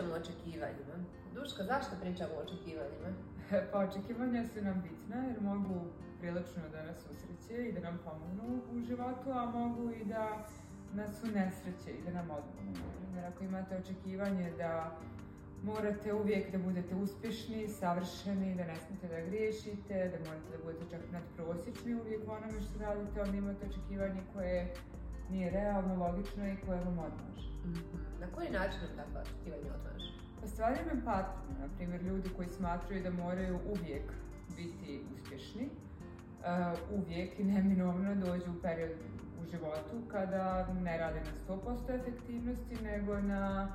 pričamo o očekivanjima. Duška, zašto pričamo o očekivanjima? E, pa očekivanja su nam bitna jer mogu prilično da nas usreće i da nam pomognu u životu, a mogu i da nas su nesreće i da nam odmogu. Jer ako imate očekivanje da morate uvijek da budete uspješni, savršeni, da ne da griješite, da morate da budete čak nadprosječni uvijek u onome što radite, onda imate očekivanje koje nije realno, logično i koje vam odmaže. Mhm. Na koji način nam takva očekivanja odmažu? Pa stvaraju empatiju, na primjer ljudi koji smatraju da moraju uvijek biti uspješni, uh, uvijek i neminovno dođu u period u životu kada ne rade na 100% efektivnosti, nego na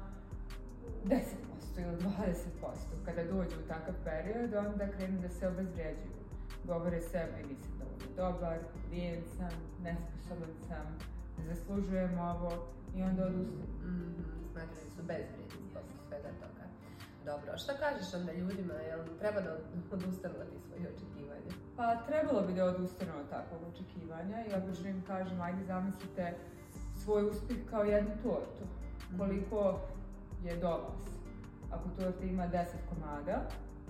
10% ili 20%. Kada dođu u takav period, onda krenu da se obezređuju. Govore sebi, nisam dovoljno dobar, lijen sam, nesposoban sam, zaslužujem ovo. I onda odustaju. Mm, smatrali pa su bezvrijedni posle svega toga. Dobro, šta kažeš onda ljudima, jel treba da odustanu od svojih očekivanja? Pa trebalo bi da odustanu od takvog očekivanja i obično im kažem, ajde zamislite svoj uspjeh kao jednu tortu. Mhm. Koliko je do vas? Ako torta ima 10 komada,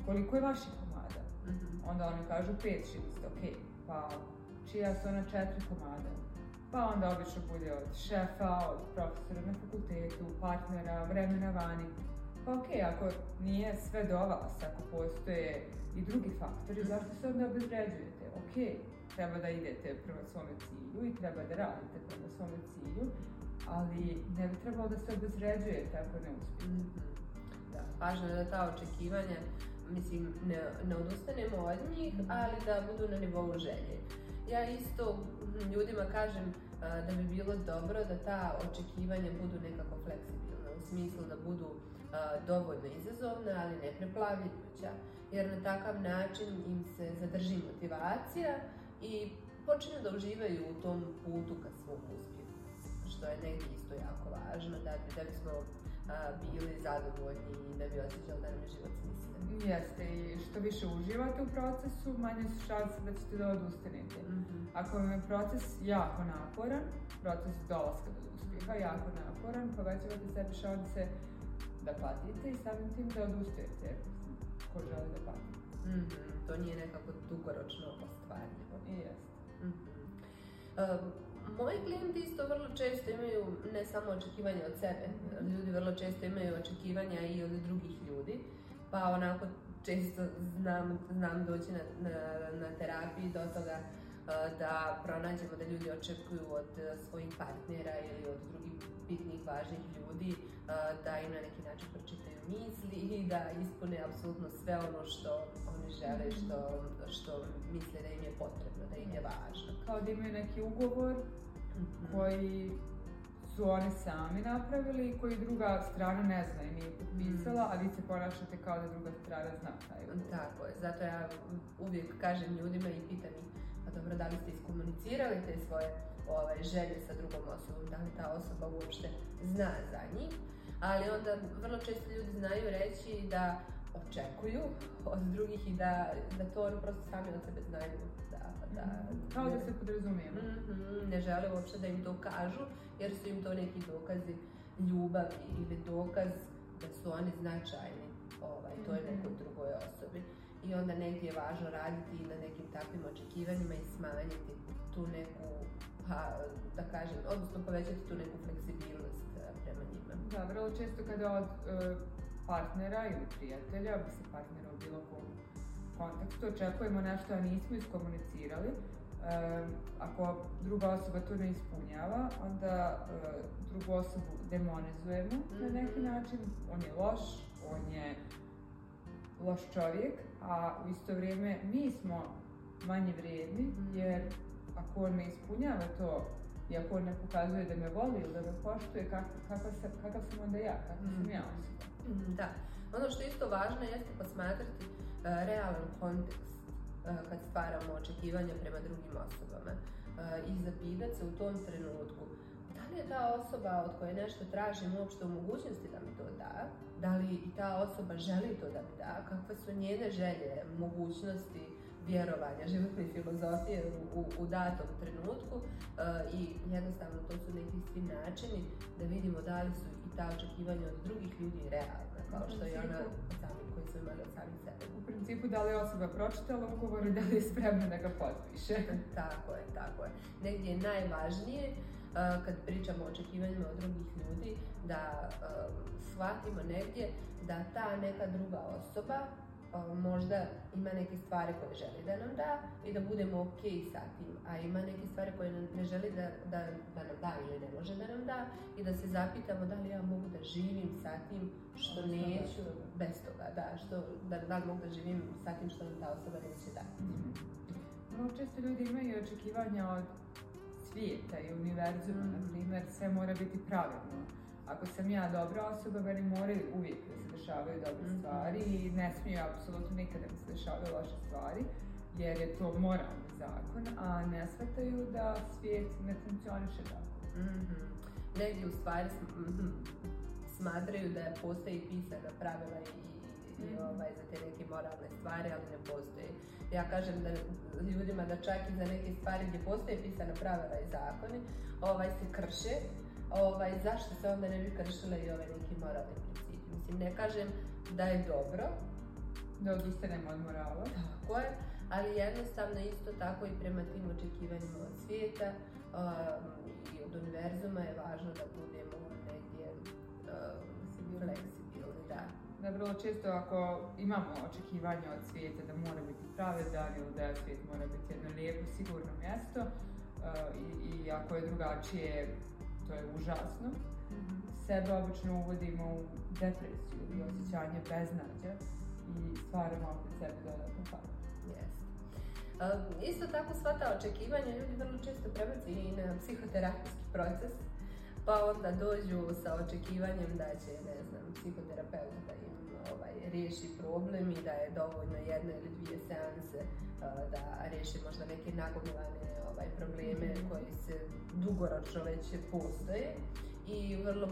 koliko je vaših komada? mm Onda oni kažu 5-6, ok, pa čija su ona četiri komada? pa onda obično bude od šefa, od profesora na fakultetu, partnera, vremena vani. Pa ok, ako nije sve do vas, ako postoje i drugi faktori, zašto se onda obezređujete? Ok, treba da idete prema svome cilju i treba da radite prema svome cilju, ali ne bi trebalo da se obezređujete ako ne uspijete. Mhm. Da, važno je da ta očekivanja, mislim, ne, ne odustanemo od njih, ali da budu na nivou želje. Ja isto ljudima kažem da bi bilo dobro da ta očekivanja budu nekako fleksibilna, u smislu da budu dovoljno izazovna, ali ne preplavljujuća, jer na takav način im se zadrži motivacija i počinju da uživaju u tom putu ka svom uspjehu, što je negdje isto jako važno da bi, da bili zadovoljni i da bi osjećali da nam je život smislen. Jeste, i što više uživate u procesu, manje su šanse da ćete da odustanete. mm Ako vam je proces jako naporan, proces dolaska do uspjeha jako naporan, povećavate sebi šanse da patite i samim tim da odustajete ko želi da pati. mm To nije nekako dugoročno ostvarljivo. Jeste. Mm-hmm. Um, moji klijenti isto vrlo često imaju ne samo očekivanja od sebe, ljudi vrlo često imaju očekivanja i od drugih ljudi, pa onako često znam, doći na, terapiji do toga e, da pronađemo da ljudi očekuju od e, svojih partnera ili od drugih bitnih, važnih ljudi da im na neki način pročitaju misli i da ispune apsolutno sve ono što oni žele, mhm. što, što misle da im je potrebno, da im je mhm. važno. Kao da imaju neki ugovor mhm. koji su oni sami napravili i koji druga strana ne zna i nije potpisala, a vi se ponašate kao da druga strana zna taj ugovor. Tako je, zato ja uvijek kažem ljudima i pitam ih, pa dobro, da li ste iskomunicirali te svoje ovaj, želje sa drugom osobom, da li ta osoba uopšte zna za njih ali onda vrlo često ljudi znaju reći da očekuju od drugih i da, da to ono prosto sami od sebe znaju. Da, da, mhm. Kao da se podrazumijem. Mhm. ne žele uopće da im to kažu jer su im to neki dokazi ljubavi ili dokaz da su oni značajni ovaj, je nekoj mhm. drugoj osobi i onda negdje je važno raditi na nekim takvim očekivanjima i smanjiti tu neku, pa, da kažem, odnosno povećati tu neku fleksibilnost eh, prema njima. Da, vrlo često kada od eh, partnera ili prijatelja, bi se partnera u bilo kom kontaktu, očekujemo nešto, a nismo iskomunicirali, eh, ako druga osoba to ne ispunjava, onda drugu osobu demonizujemo na neki mhm. način, on je loš, on je loš čovjek, a u isto vrijeme mi smo manje vrijedni mm. jer ako on ne ispunjava to i ako on ne pokazuje da me voli ili da me poštuje, kakav, sam, onda ja, kakav sam mm. ja osoba. Mm, da, ono što je isto važno jeste posmatrati e, realan kontekst e, kad stvaramo očekivanja prema drugim osobama e, i zapitati se u tom trenutku li je ta osoba od koje nešto tražim uopšte u mogućnosti da mi to da? Da li i ta osoba želi to da mi da? Kakve su njene želje, mogućnosti, vjerovanja, životne filozofije u, datom trenutku e, i jednostavno to su neki svi načini da vidimo da li su i ta očekivanja od drugih ljudi realna, kao što je ona sami koji su imali od samih sebe. U principu da li je osoba pročitala ugovor i da li je spremna da ga potpiše. tako je, tako je. Negdje je najvažnije Eh, kad pričamo o očekivanjima od drugih ljudi, da eh, shvatimo negdje da ta neka druga osoba eh, možda ima neke stvari koje želi da nam da i da budemo ok sa tim, a ima neke stvari koje ne želi da, nam da ili ne može da nam da i da se zapitamo da li ja mogu da živim sa tim što neću bez toga, da, što, mogu da živim sa tim što nam ta osoba neće dati. Mhm. ljudi imaju očekivanja od svijeta i univerzuma, mm. na primjer, sve mora biti pravilno. Ako sam ja dobra osoba, veli moraju uvijek da se dešavaju dobre mm-hmm. stvari i ne smiju apsolutno nikada da se dešavaju loše stvari, jer je to moralni zakon, a ne shvataju da svijet ne funkcioniše tako. mm u stvari smatraju da postoji pisana pravila i koristiti ovaj, za te neke moralne stvari, ali ne postoji. Ja kažem da ljudima da čak i za neke stvari gdje postoje pisana pravila i zakoni, ovaj, se krše, ovaj, zašto se onda ne bi kršile i ove neki moralni principi. Mislim, ne kažem da je dobro, da odustanemo od morala. Tako je, ali jednostavno isto tako i prema tim očekivanjima od svijeta um, i od univerzuma je važno da budemo negdje um, fleksibilni. Da da vrlo često ako imamo očekivanje od svijeta da mora biti pravedan ili da svijet mora biti jedno lijepo, sigurno mjesto eh, i, ako je drugačije, to je užasno. Mhm. Sebe obično uvodimo u depresiju i osjećanje beznađa i stvaramo opet sebe dodatno eh, isto tako sva ta očekivanja ljudi vrlo često prebaci i na psihoterapijski proces pa onda dođu sa očekivanjem da će, ne znam, psihoterapeut da im ovaj, riješi problem i da je dovoljno jedna ili dvije seanse da riješi možda neke nagomilane ovaj, probleme koji se dugoročno već postoje i vrlo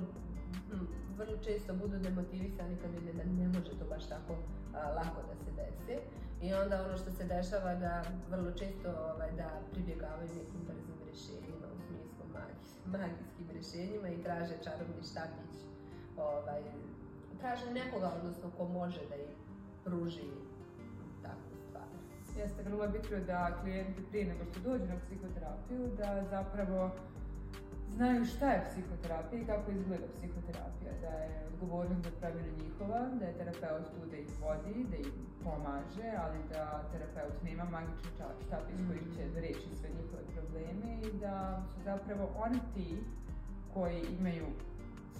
vrlo često budu demotivisani kad vide da ne može to baš tako lako da se desi. I onda ono što se dešava da vrlo često ovaj, da pribjegavaju nekim brzim rješenjima u smislu magijskim rješenjima i traže čarobni štapić. Ovaj, traže nekoga, odnosno ko može da im pruži takvu stvar. Jeste, vrlo je da klijenti prije nego što dođu na psihoterapiju, da zapravo znaju šta je psihoterapija i kako izgleda psihoterapija, da je odgovornost za njihova, da je terapeut tu da ih vodi, da im pomaže, ali da terapeut nema magični štapić iz mhm. će reći sve njihove probleme i da su zapravo oni ti koji imaju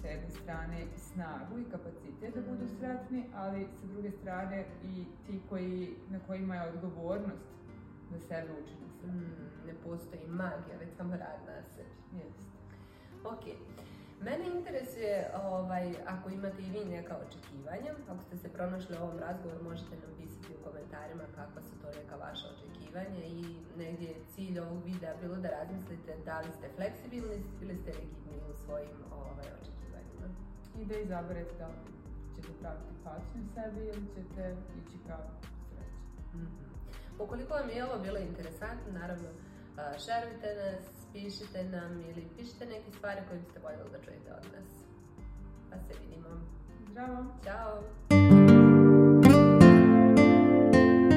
s jedne strane snagu i kapacitet da budu mhm. sretni, ali s druge strane i ti na koji imaju odgovornost da sebe učini mhm, ne postoji magija, već samo rad na sebi. Ok, mene interesuje, ovaj, ako imate i vi neka očekivanja, ako ste se pronašli u ovom razgovoru, možete nam pisati u komentarima kakva su to neka vaša očekivanja i negdje je cilj ovog videa bilo da razmislite da li ste fleksibilni ili ste rigidni u svojim ovaj, očekivanjima. I da izaberete da li ćete praviti u sebi ili ćete ići kao sreći. Mhm. Ukoliko vam je ovo bilo interesantno, naravno, šerujte nas, pišite nam ili pišite neke stvari koje biste voljeli da čujete od nas. Pa se vidimo. Zdravo! Ćao!